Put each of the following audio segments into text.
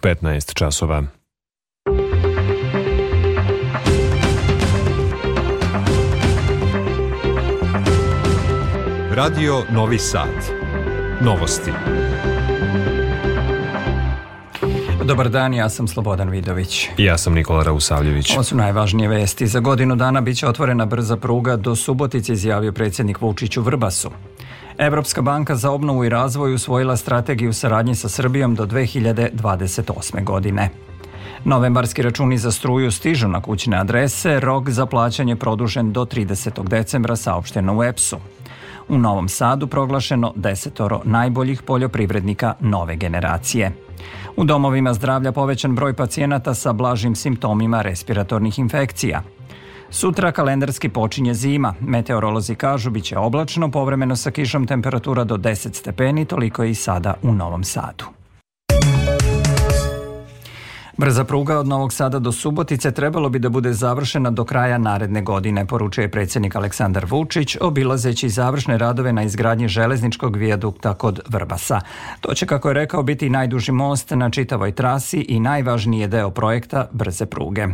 15 časova. Radio Novi Sad. Novosti. Dobar dan, ja sam Slobodan Vidović. Ja sam Nikola Rausavljević. Ovo su najvažnije vesti. Za godinu dana biće otvorena brza pruga do Subotice, izjavio predsjednik Vučić u Vrbasu. Evropska banka za obnovu i razvoj usvojila strategiju saradnje sa Srbijom do 2028. godine. Novembarski računi za struju stižu na kućne adrese, rok za plaćanje produžen do 30. decembra saopšteno u EPS-u. U Novom Sadu proglašeno desetoro najboljih poljoprivrednika nove generacije. U domovima zdravlja povećan broj pacijenata sa blažim simptomima respiratornih infekcija. Sutra kalendarski počinje zima. Meteorolozi kažu biće oblačno, povremeno sa kišom temperatura do 10 stepeni, toliko je i sada u Novom Sadu. Brza pruga od Novog Sada do Subotice trebalo bi da bude završena do kraja naredne godine, poručuje predsjednik Aleksandar Vučić, obilazeći završne radove na izgradnji železničkog vijadukta kod Vrbasa. To će, kako je rekao, biti najduži most na čitavoj trasi i najvažniji deo projekta brze pruge.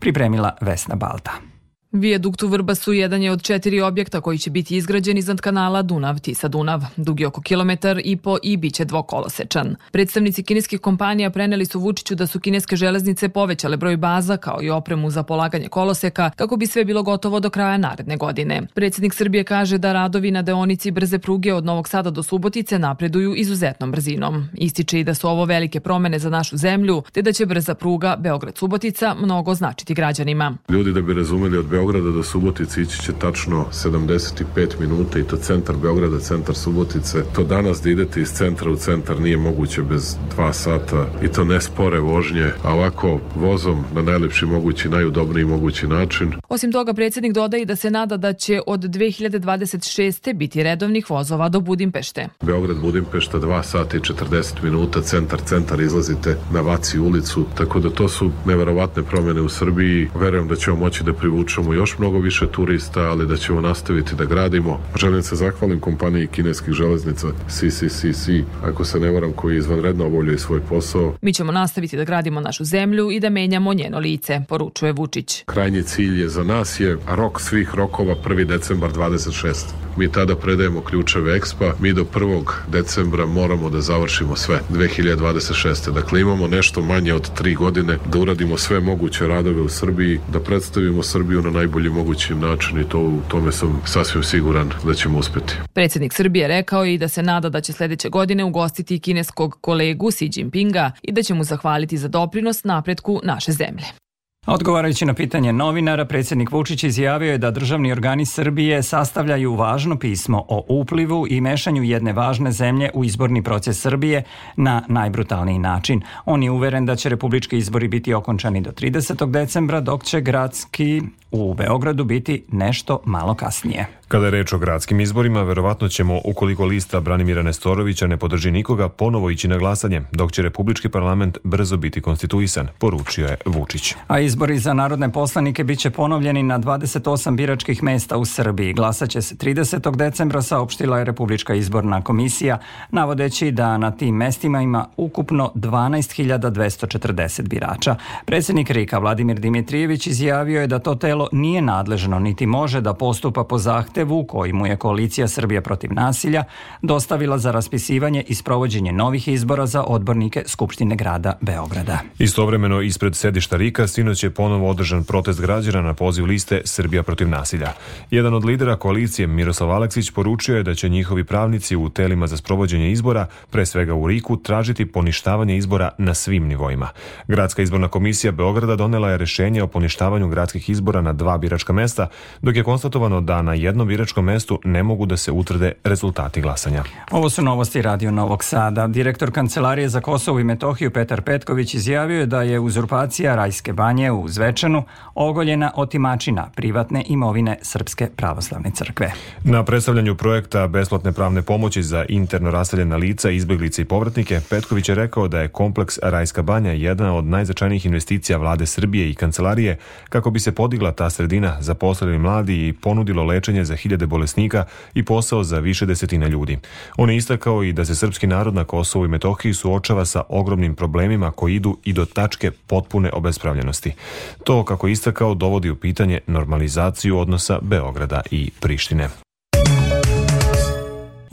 Pripremila Vesna Balta. Vijadukt u Vrbasu jedan je od četiri objekta koji će biti izgrađen iznad kanala Dunav-Tisa-Dunav. Dug je oko kilometar i po i bit će dvokolosečan. Predstavnici kineskih kompanija preneli su Vučiću da su kineske železnice povećale broj baza kao i opremu za polaganje koloseka kako bi sve bilo gotovo do kraja naredne godine. Predsednik Srbije kaže da radovi na deonici brze pruge od Novog Sada do Subotice napreduju izuzetnom brzinom. Ističe i da su ovo velike promene za našu zemlju, te da će brza pruga Beograd-Subotica mnogo značiti građanima. Ljudi da bi razumeli od Beograda do Subotice ići će tačno 75 minuta i to centar Beograda, centar Subotice. To danas da idete iz centra u centar nije moguće bez dva sata i to ne spore vožnje, a ovako vozom na najlepši mogući, najudobniji mogući način. Osim toga, predsjednik dodaje da se nada da će od 2026. biti redovnih vozova do Budimpešte. Beograd, Budimpešta, 2 sata i 40 minuta, centar, centar, izlazite na Vaci ulicu, tako da to su neverovatne promene u Srbiji. Verujem da ćemo moći da privučemo još mnogo više turista, ali da ćemo nastaviti da gradimo. Želim se zahvalim kompaniji kineskih železnica CCCC, ako se ne varam, koji izvanredno obavljaju svoj posao. Mi ćemo nastaviti da gradimo našu zemlju i da menjamo njeno lice, poručuje Vučić. Krajnji cilj je za nas je rok svih rokova 1. decembar 26. Mi tada predajemo ključeve EXPA, mi do 1. decembra moramo da završimo sve 2026. Dakle, imamo nešto manje od tri godine da uradimo sve moguće radove u Srbiji, da predstavimo Srbiju na najbolji mogući način i to u tome sam sasvim siguran da ćemo uspeti. Predsjednik Srbije rekao i da se nada da će sledeće godine ugostiti kineskog kolegu Xi Jinpinga i da će mu zahvaliti za doprinos napretku naše zemlje. Odgovarajući na pitanje novinara, predsjednik Vučić izjavio je da državni organi Srbije sastavljaju važno pismo o uplivu i mešanju jedne važne zemlje u izborni proces Srbije na najbrutalniji način. On je uveren da će republički izbori biti okončani do 30. decembra, dok će gradski u Beogradu biti nešto malo kasnije. Kada je reč o gradskim izborima, verovatno ćemo, ukoliko lista Branimira Nestorovića ne podrži nikoga, ponovo ići na glasanje, dok će Republički parlament brzo biti konstituisan, poručio je Vučić. A izbori za narodne poslanike biće ponovljeni na 28 biračkih mesta u Srbiji. Glasaće se 30. decembra, saopštila je Republička izborna komisija, navodeći da na tim mestima ima ukupno 12.240 birača. Predsednik Rika Vladimir Dimitrijević izjavio je da to telo nije nadležno niti može da postupa po zahtevu koji mu je koalicija Srbija protiv nasilja dostavila za raspisivanje i sprovođenje novih izbora za odbornike Skupštine grada Beograda. Istovremeno ispred sedišta Rika sinoć je ponovo održan protest građana na poziv liste Srbija protiv nasilja. Jedan od lidera koalicije Miroslav Aleksić poručio je da će njihovi pravnici u telima za sprovođenje izbora, pre svega u Riku, tražiti poništavanje izbora na svim nivoima. Gradska izborna komisija Beograda donela je rešenje o poništavanju gradskih izbora na dva biračka mesta, dok je konstatovano da na jednom biračkom mestu ne mogu da se utvrde rezultati glasanja. Ovo su novosti Radio Novog Sada. Direktor Kancelarije za Kosovo i Metohiju Petar Petković izjavio je da je uzurpacija Rajske banje u Zvečanu ogoljena otimačina privatne imovine Srpske pravoslavne crkve. Na predstavljanju projekta besplatne pravne pomoći za interno raseljena lica, izbeglice i povratnike, Petković je rekao da je kompleks Rajska banja jedna od najznačajnijih investicija vlade Srbije i kancelarije kako bi se podigla ta ta sredina zaposlili mladi i ponudilo lečenje za hiljade bolesnika i posao za više desetina ljudi. On je istakao i da se srpski narod na Kosovu i Metohiji suočava sa ogromnim problemima koji idu i do tačke potpune obespravljenosti. To, kako istakao, dovodi u pitanje normalizaciju odnosa Beograda i Prištine.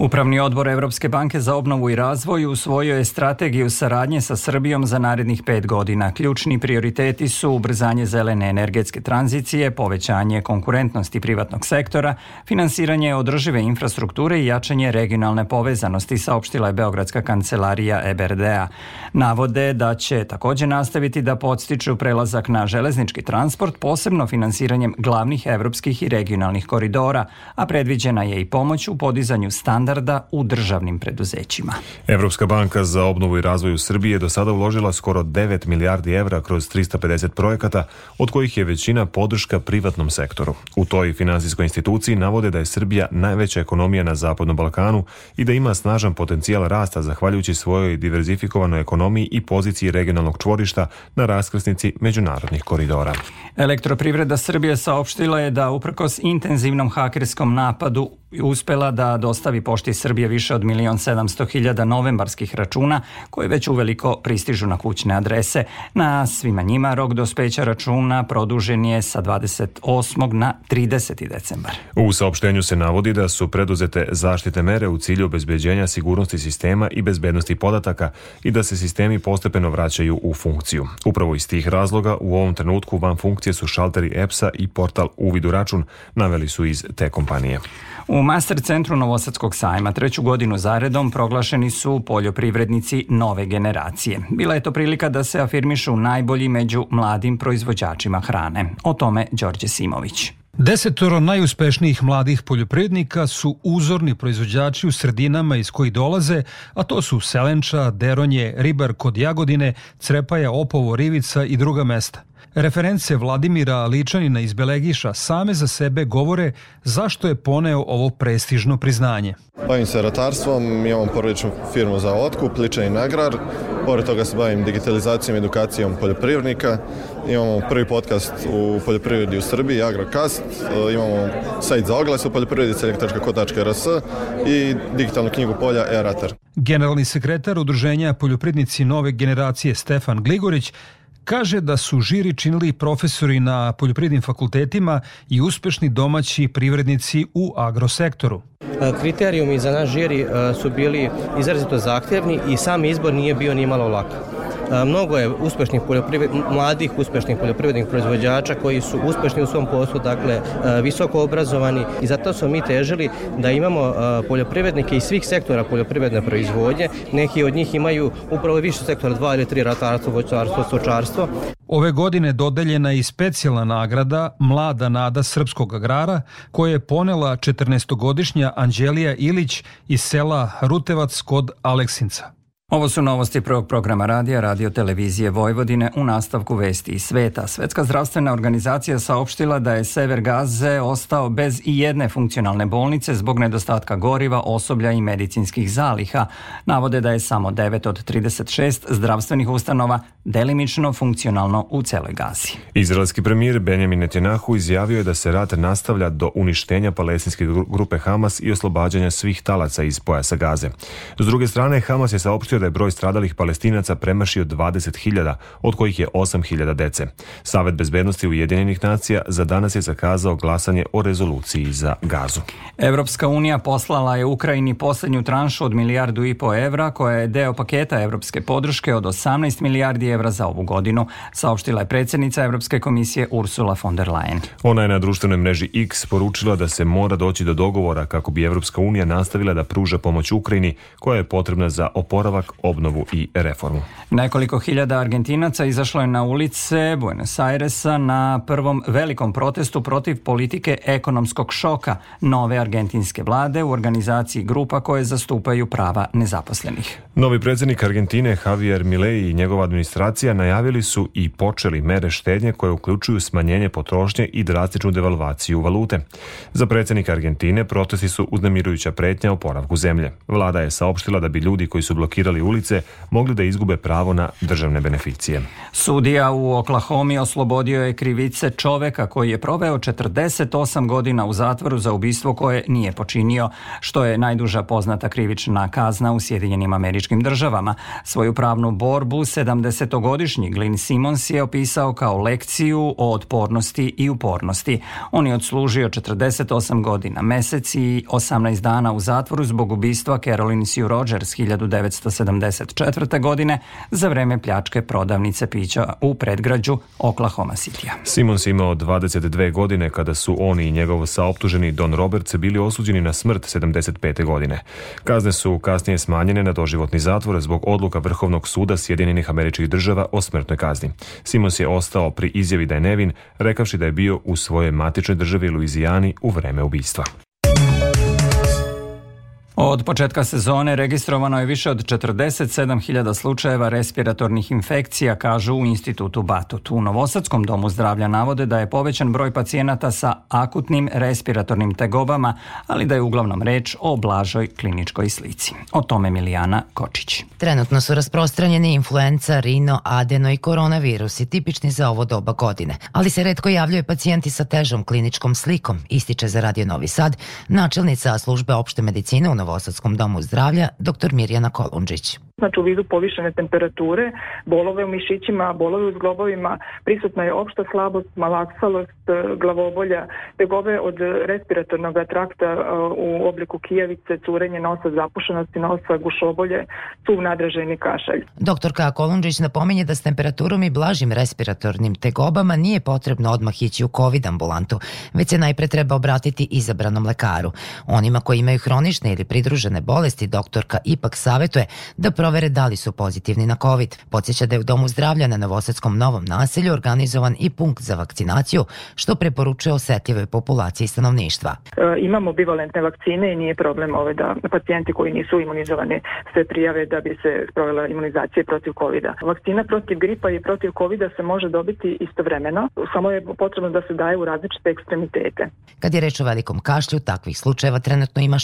Upravni odbor Evropske banke za obnovu i razvoj usvojio je strategiju saradnje sa Srbijom za narednih pet godina. Ključni prioriteti su ubrzanje zelene energetske tranzicije, povećanje konkurentnosti privatnog sektora, finansiranje održive infrastrukture i jačanje regionalne povezanosti, saopštila je Beogradska kancelarija EBRD-a. Navode da će takođe nastaviti da podstiču prelazak na železnički transport, posebno finansiranjem glavnih evropskih i regionalnih koridora, a predviđena je i pomoć u podizanju standarda standarda u državnim preduzećima. Evropska banka za obnovu i razvoj u Srbiji je do sada uložila skoro 9 milijardi evra kroz 350 projekata, od kojih je većina podrška privatnom sektoru. U toj finansijskoj instituciji navode da je Srbija najveća ekonomija na Zapadnom Balkanu i da ima snažan potencijal rasta zahvaljujući svojoj diverzifikovanoj ekonomiji i poziciji regionalnog čvorišta na raskrsnici međunarodnih koridora. Elektroprivreda Srbije saopštila je da uprkos intenzivnom hakerskom napadu uspela da dostavi pošti Srbije više od milion 700 hiljada novembarskih računa koje već uveliko pristižu na kućne adrese. Na svima njima rok dospeća računa produžen je sa 28. na 30. decembar. U saopštenju se navodi da su preduzete zaštite mere u cilju obezbeđenja sigurnosti sistema i bezbednosti podataka i da se sistemi postepeno vraćaju u funkciju. Upravo iz tih razloga u ovom trenutku van funkcije su šalteri EPS-a i portal Uvid u račun, naveli su iz te kompanije. U Master centru Novosadskog sajma treću godinu zaredom proglašeni su poljoprivrednici nove generacije. Bila je to prilika da se afirmišu najbolji među mladim proizvođačima hrane. O tome Đorđe Simović. Desetoro najuspešnijih mladih poljoprivrednika su uzorni proizvođači u sredinama iz kojih dolaze, a to su Selenča, Deronje, Ribar kod Jagodine, Crepaja, Opovo, Rivica i druga mesta. Reference Vladimira Ličanina iz Belegiša same za sebe govore zašto je poneo ovo prestižno priznanje. Bavim se ratarstvom, imam porodičnu firmu za otkup, Ličanin agrar. Pored toga se bavim digitalizacijom i edukacijom poljoprivrednika. Imamo prvi podcast u poljoprivredi u Srbiji, Agrocast. Imamo sajt za oglas u poljoprivredi selektačka.rs i digitalnu knjigu polja e-ratar. Generalni sekretar Udruženja poljoprivrednici nove generacije Stefan Gligorić Kaže da su žiri činili profesori na poljoprivrednim fakultetima i uspešni domaći privrednici u agrosektoru. Kriterijumi za naš žiri su bili izrazito zahtevni i sam izbor nije bio ni malo lak. Mnogo je uspešnih mladih uspešnih poljoprivrednih proizvođača koji su uspešni u svom poslu, dakle visoko obrazovani i zato smo mi težili da imamo poljoprivrednike iz svih sektora poljoprivredne proizvodnje. Neki od njih imaju upravo više sektora, dva ili tri ratarstvo, voćarstvo, stočarstvo. Ove godine dodeljena je i specijalna nagrada Mlada nada srpskog agrara koje je ponela 14-godišnja Anđelija Ilić iz sela Rutevac kod Aleksinca. Ovo su novosti prvog programa radija Radio Televizije Vojvodine u nastavku vesti iz sveta. Svetska zdravstvena organizacija saopštila da je sever Gaze ostao bez i jedne funkcionalne bolnice zbog nedostatka goriva, osoblja i medicinskih zaliha. Navode da je samo 9 od 36 zdravstvenih ustanova delimično funkcionalno u celoj Gazi. Izraelski premijer Benjamin Netanyahu izjavio je da se rat nastavlja do uništenja palestinske grupe Hamas i oslobađanja svih talaca iz pojasa Gaze. S druge strane, Hamas je saopštio da je broj stradalih palestinaca premašio 20.000, od kojih je 8.000 dece. Savet bezbednosti Ujedinjenih nacija za danas je zakazao glasanje o rezoluciji za gazu. Evropska unija poslala je Ukrajini poslednju tranšu od milijardu i po evra, koja je deo paketa evropske podrške od 18 milijardi evra za ovu godinu, saopštila je predsednica Evropske komisije Ursula von der Leyen. Ona je na društvenoj mreži X poručila da se mora doći do dogovora kako bi Evropska unija nastavila da pruža pomoć Ukrajini koja je potrebna za oporavak obnovu i reformu. Nekoliko hiljada Argentinaca izašlo je na ulice Buenos Airesa na prvom velikom protestu protiv politike ekonomskog šoka nove argentinske vlade u organizaciji grupa koje zastupaju prava nezaposlenih. Novi predsednik Argentine Javier Milei i njegova administracija najavili su i počeli mere štednje koje uključuju smanjenje potrošnje i drastičnu devalvaciju valute. Za predsednika Argentine protesti su uznemirujuća pretnja oporavku zemlje. Vlada je saopštila da bi ljudi koji su blokirali krstili ulice mogli da izgube pravo na državne beneficije. Sudija u Oklahomi oslobodio je krivice čoveka koji je proveo 48 godina u zatvoru za ubistvo koje nije počinio, što je najduža poznata krivična kazna u Sjedinjenim američkim državama. Svoju pravnu borbu 70-godišnji Glyn Simons je opisao kao lekciju o otpornosti i upornosti. On je odslužio 48 godina, mesec i 18 dana u zatvoru zbog ubistva Caroline Sue Rogers 1974. godine za vreme pljačke prodavnice pića u predgrađu Oklahoma City. Simons imao 22 godine kada su oni i njegov saoptuženi Don Roberts bili osuđeni na smrt 75. godine. Kazne su kasnije smanjene na doživotni zatvor zbog odluka Vrhovnog suda Sjedinjenih američkih država o smrtnoj kazni. Simons je ostao pri izjavi da je nevin, rekavši da je bio u svojoj matičnoj državi Luizijani u vreme ubistva. Od početka sezone registrovano je više od 47.000 slučajeva respiratornih infekcija, kažu u institutu Batut. U Novosadskom domu zdravlja navode da je povećan broj pacijenata sa akutnim respiratornim tegobama, ali da je uglavnom reč o blažoj kliničkoj slici. O tome Milijana Kočić. Trenutno su rasprostranjeni influenza, rino, adeno i koronavirusi, tipični za ovo doba godine, ali se redko javljaju pacijenti sa težom kliničkom slikom, ističe za Radio Novi Sad, načelnica službe opšte medicine u Novosadskom domu zdravlja, dr. Mirjana Kolundžić znači u vidu povišene temperature, bolove u mišićima, bolove u zglobovima, prisutna je opšta slabost, malaksalost, glavobolja, tegobe od respiratornog trakta u obliku kijavice, curenje nosa, zapušenosti nosa, gušobolje, suv nadražajni kašalj. Doktorka Kolundžić napominje da s temperaturom i blažim respiratornim tegobama nije potrebno odmah ići u COVID ambulantu, već se najpre treba obratiti izabranom lekaru. Onima koji imaju hronične ili pridružene bolesti, doktorka ipak savetuje da provere da li su pozitivni na COVID. Podsjeća da je u Domu zdravlja na Novosadskom novom naselju organizovan i punkt za vakcinaciju, što preporučuje osetljivoj populaciji stanovništva. E, imamo bivalentne vakcine i nije problem ove da pacijenti koji nisu imunizovani se prijave da bi se sprovela imunizacija protiv covid -a. Vakcina protiv gripa i protiv covid se može dobiti istovremeno, samo je potrebno da se daje u različite ekstremitete. Kad je reč o velikom kašlju, takvih slučajeva trenutno ima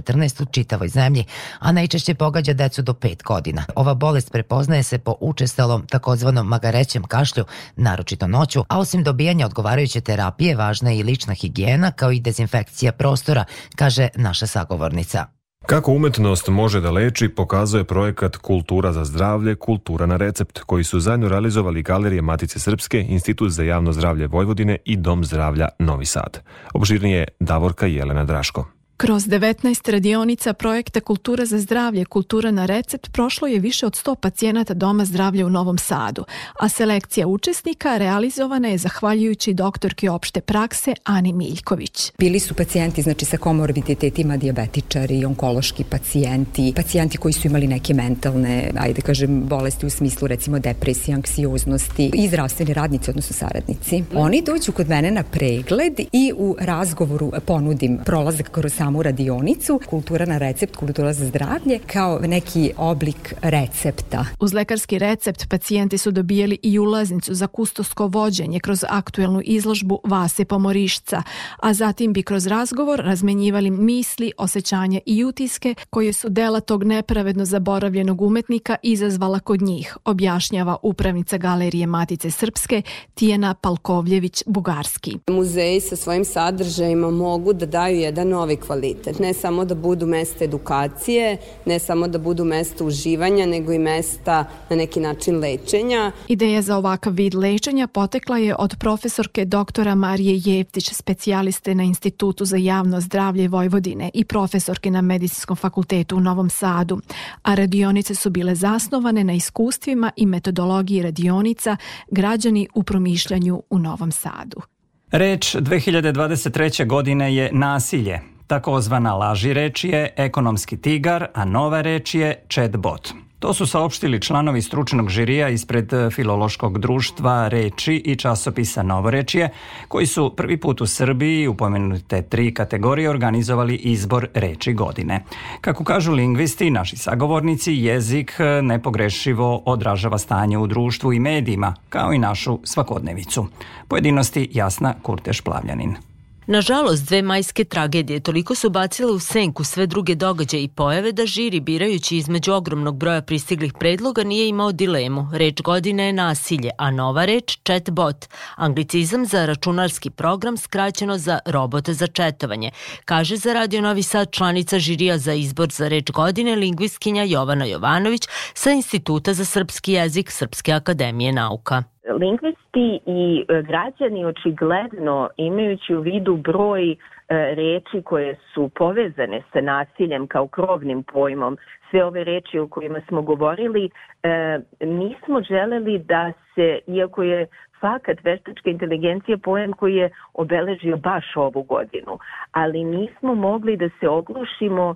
614 u čitavoj zemlji, a najčešće pogađa decu do 5 godina. Ova bolest prepoznaje se po učestalom takozvanom magarećem kašlju, naročito noću, a osim dobijanja odgovarajuće terapije, važna je i lična higijena kao i dezinfekcija prostora, kaže naša sagovornica. Kako umetnost može da leči, pokazuje projekat Kultura za zdravlje, Kultura na recept, koji su zajedno realizovali Galerije Matice Srpske, Institut za javno zdravlje Vojvodine i Dom zdravlja Novi Sad. Obširnije Davorka Jelena Draško. Kroz 19 radionica projekta Kultura za zdravlje, Kultura na recept prošlo je više od 100 pacijenata Doma zdravlja u Novom Sadu, a selekcija učesnika realizovana je zahvaljujući doktorki opšte prakse Ani Miljković. Bili su pacijenti znači sa komorbiditetima, diabetičari, onkološki pacijenti, pacijenti koji su imali neke mentalne, ajde kažem, bolesti u smislu recimo depresije, anksioznosti i zdravstveni radnici, odnosno saradnici. Oni dođu kod mene na pregled i u razgovoru ponudim prolazak kroz sam samu radionicu Kultura na recept, kultura za zdravlje kao neki oblik recepta. Uz lekarski recept pacijenti su dobijali i ulaznicu za kustosko vođenje kroz aktuelnu izložbu Vase Pomorišca, a zatim bi kroz razgovor razmenjivali misli, osjećanja i utiske koje su dela tog nepravedno zaboravljenog umetnika izazvala kod njih, objašnjava upravnica Galerije Matice Srpske Tijena Palkovljević-Bugarski. Muzeji sa svojim sadržajima mogu da daju jedan novi kvalitet kvalitet. Ne samo da budu mesta edukacije, ne samo da budu mesta uživanja, nego i mesta na neki način lečenja. Ideja za ovakav vid lečenja potekla je od profesorke doktora Marije Jevtić, specijaliste na Institutu za javno zdravlje Vojvodine i profesorke na Medicinskom fakultetu u Novom Sadu, a radionice su bile zasnovane na iskustvima i metodologiji radionica građani u promišljanju u Novom Sadu. Reč 2023. godine je nasilje. Takozvana laži reč je ekonomski tigar, a nova reč je chatbot. To su saopštili članovi stručnog žirija ispred Filološkog društva Reči i časopisa Novorečije, koji su prvi put u Srbiji u pomenute tri kategorije organizovali izbor reči godine. Kako kažu lingvisti, naši sagovornici, jezik nepogrešivo odražava stanje u društvu i medijima, kao i našu svakodnevicu. Pojedinosti Jasna Kurteš Plavljanin. Nažalost, dve majske tragedije toliko su bacile u senku sve druge događaje i pojave da žiri birajući između ogromnog broja pristiglih predloga nije imao dilemu. Reč godine je nasilje, a nova reč chatbot, anglicizam za računarski program skraćeno za robote za četovanje, kaže za Radio Novi Sad članica žirija za izbor za reč godine lingvistkinja Jovana Jovanović sa Instituta za srpski jezik Srpske akademije nauka. Lingvisti i e, građani očigledno imajući u vidu broj e, reči koje su povezane sa nasiljem kao krovnim pojmom, sve ove reči o kojima smo govorili, e, nismo želeli da se, iako je fakat veštačka inteligencija pojem koji je obeležio baš ovu godinu, ali nismo mogli da se oglušimo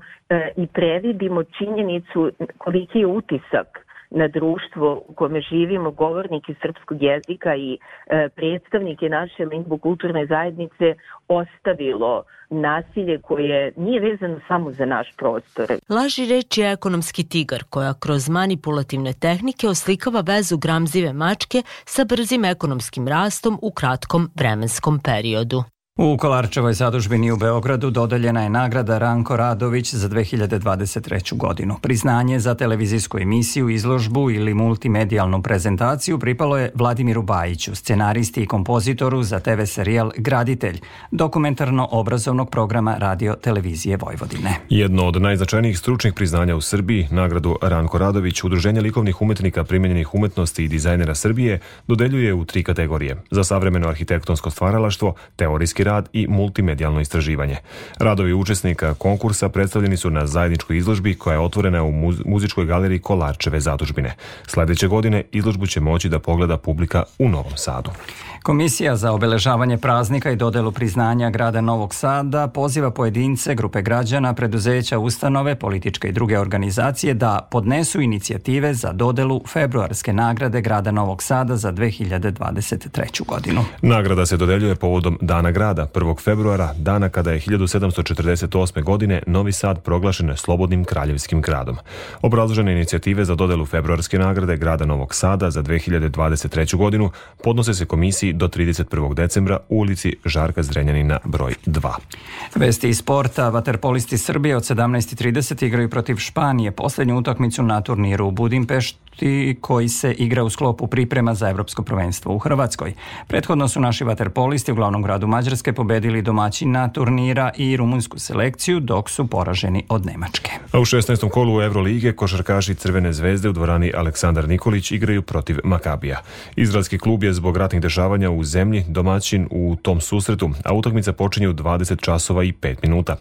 i previdimo činjenicu koliki je utisak na društvo u kome živimo, govornike srpskog jezika i e, predstavnike naše lingvokulturne zajednice ostavilo nasilje koje nije vezano samo za naš prostor. Laži reč je ekonomski tigar koja kroz manipulativne tehnike oslikava vezu gramzive mačke sa brzim ekonomskim rastom u kratkom vremenskom periodu. U Kolarčevoj zadužbini u Beogradu dodeljena je nagrada Ranko Radović za 2023. godinu. Priznanje za televizijsku emisiju, izložbu ili multimedijalnu prezentaciju pripalo je Vladimiru Bajiću, scenaristi i kompozitoru za TV serijal Graditelj, dokumentarno-obrazovnog programa Radio Televizije Vojvodine. Jedno od najznačajnijih stručnih priznanja u Srbiji, nagradu Ranko Radović, Udruženje likovnih umetnika primenjenih umetnosti i dizajnera Srbije, dodeljuje u tri kategorije. Za savremeno arhitektonsko stvaralaštvo, rad i multimedijalno istraživanje. Radovi učesnika konkursa predstavljeni su na zajedničkoj izložbi koja je otvorena u muzičkoj galeriji Kolarčeve zadužbine. Sledeće godine izložbu će moći da pogleda publika u Novom Sadu. Komisija za obeležavanje praznika i dodelu priznanja grada Novog Sada poziva pojedince, grupe građana, preduzeća, ustanove, političke i druge organizacije da podnesu inicijative za dodelu februarske nagrade grada Novog Sada za 2023. godinu. Nagrada se dodeljuje povodom Dana grada 1. februara, dana kada je 1748. godine Novi Sad proglašen slobodnim kraljevskim gradom. Obrazložene inicijative za dodelu februarske nagrade grada Novog Sada za 2023. godinu podnose se komisiji do 31. decembra u ulici Žarka Zrenjanina broj 2. Vesti iz sporta, vaterpolisti Srbije od 17.30 igraju protiv Španije poslednju utakmicu na turniru u Budimpešti koji se igra u sklopu priprema za evropsko prvenstvo u Hrvatskoj. Prethodno su naši vaterpolisti u glavnom gradu Mađarske pobedili domaćina turnira i rumunsku selekciju dok su poraženi od Nemačke. A u 16. kolu Evrolige košarkaši Crvene zvezde u dvorani Aleksandar Nikolić igraju protiv Makabija. Izraelski klub je zbog ratnih dešavanja dešavanja u zemlji domaćin u tom susretu, a utakmica počinje u 20 časova i 5 minuta.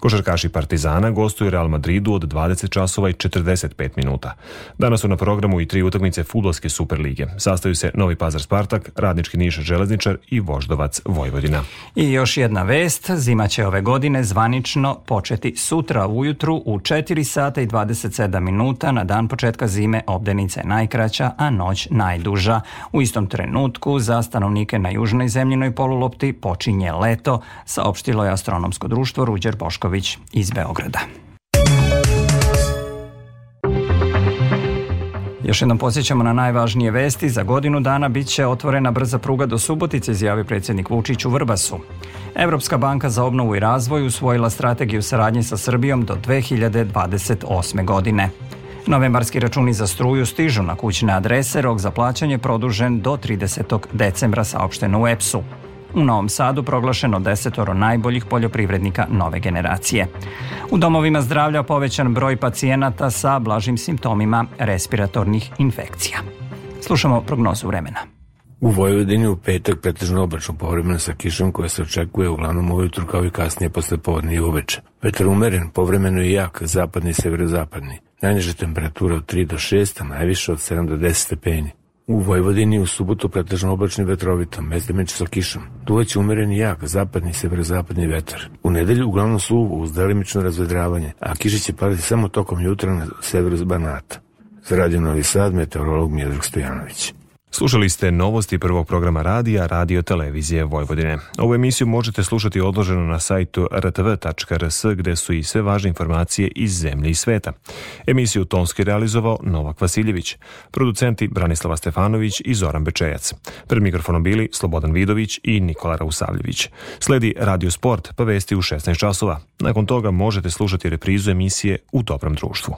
Košarkaši Partizana gostuju Real Madridu od 20 časova i 45 minuta. Danas su na programu i tri utakmice futbolske Superlige. Sastaju se Novi Pazar Spartak, Radnički Niš Železničar i Voždovac Vojvodina. I još jedna vest, zima će ove godine zvanično početi sutra ujutru u 4 sata i 27 minuta na dan početka zime obdenica je najkraća, a noć najduža. U istom trenutku za stanovnike na južnoj zemljinoj polulopti počinje leto, saopštilo je astronomsko društvo Ruđer Bošković iz Beograda. Još jednom posjećamo na najvažnije vesti. Za godinu dana bit će otvorena brza pruga do Subotice, izjavio predsjednik Vučić u Vrbasu. Evropska banka za obnovu i razvoj usvojila strategiju saradnje sa Srbijom do 2028. godine. Novembarski računi za struju stižu na kućne adrese, rok za plaćanje produžen do 30. decembra saopšteno u EPS-u. U Novom Sadu proglašeno desetoro najboljih poljoprivrednika nove generacije. U domovima zdravlja povećan broj pacijenata sa blažim simptomima respiratornih infekcija. Slušamo prognozu vremena. U Vojvodini u petak pretežno oblačno povremeno sa kišom koja se očekuje uglavnom ujutru kao i kasnije posle povodne i uveče. Vetar umeren, povremeno i jak, zapadni i severozapadni. Najniža temperatura od 3 do 6, a najviše od 7 do 10 stepeni. U Vojvodini u subotu pretežno oblačni vetrovito, među sa kišom. Duvaće umereni jak, zapadni i severozapadni vetar. U nedelju uglavnom suvo uz delimično razvedravanje, a kiše će padati samo tokom jutra na severu Banata. Za Radio Novi Sad, meteorolog Miodrag Stojanović. Slušali ste novosti prvog programa radija Radio Televizije Vojvodine. Ovu emisiju možete slušati odloženo na sajtu rtv.rs gde su i sve važne informacije iz zemlje i sveta. Emisiju tonski realizovao Novak Vasiljević, producenti Branislava Stefanović i Zoran Bečejac. Pred mikrofonom bili Slobodan Vidović i Nikola Rausavljević. Sledi Radio Sport pa vesti u 16 časova. Nakon toga možete slušati reprizu emisije u dobrom društvu.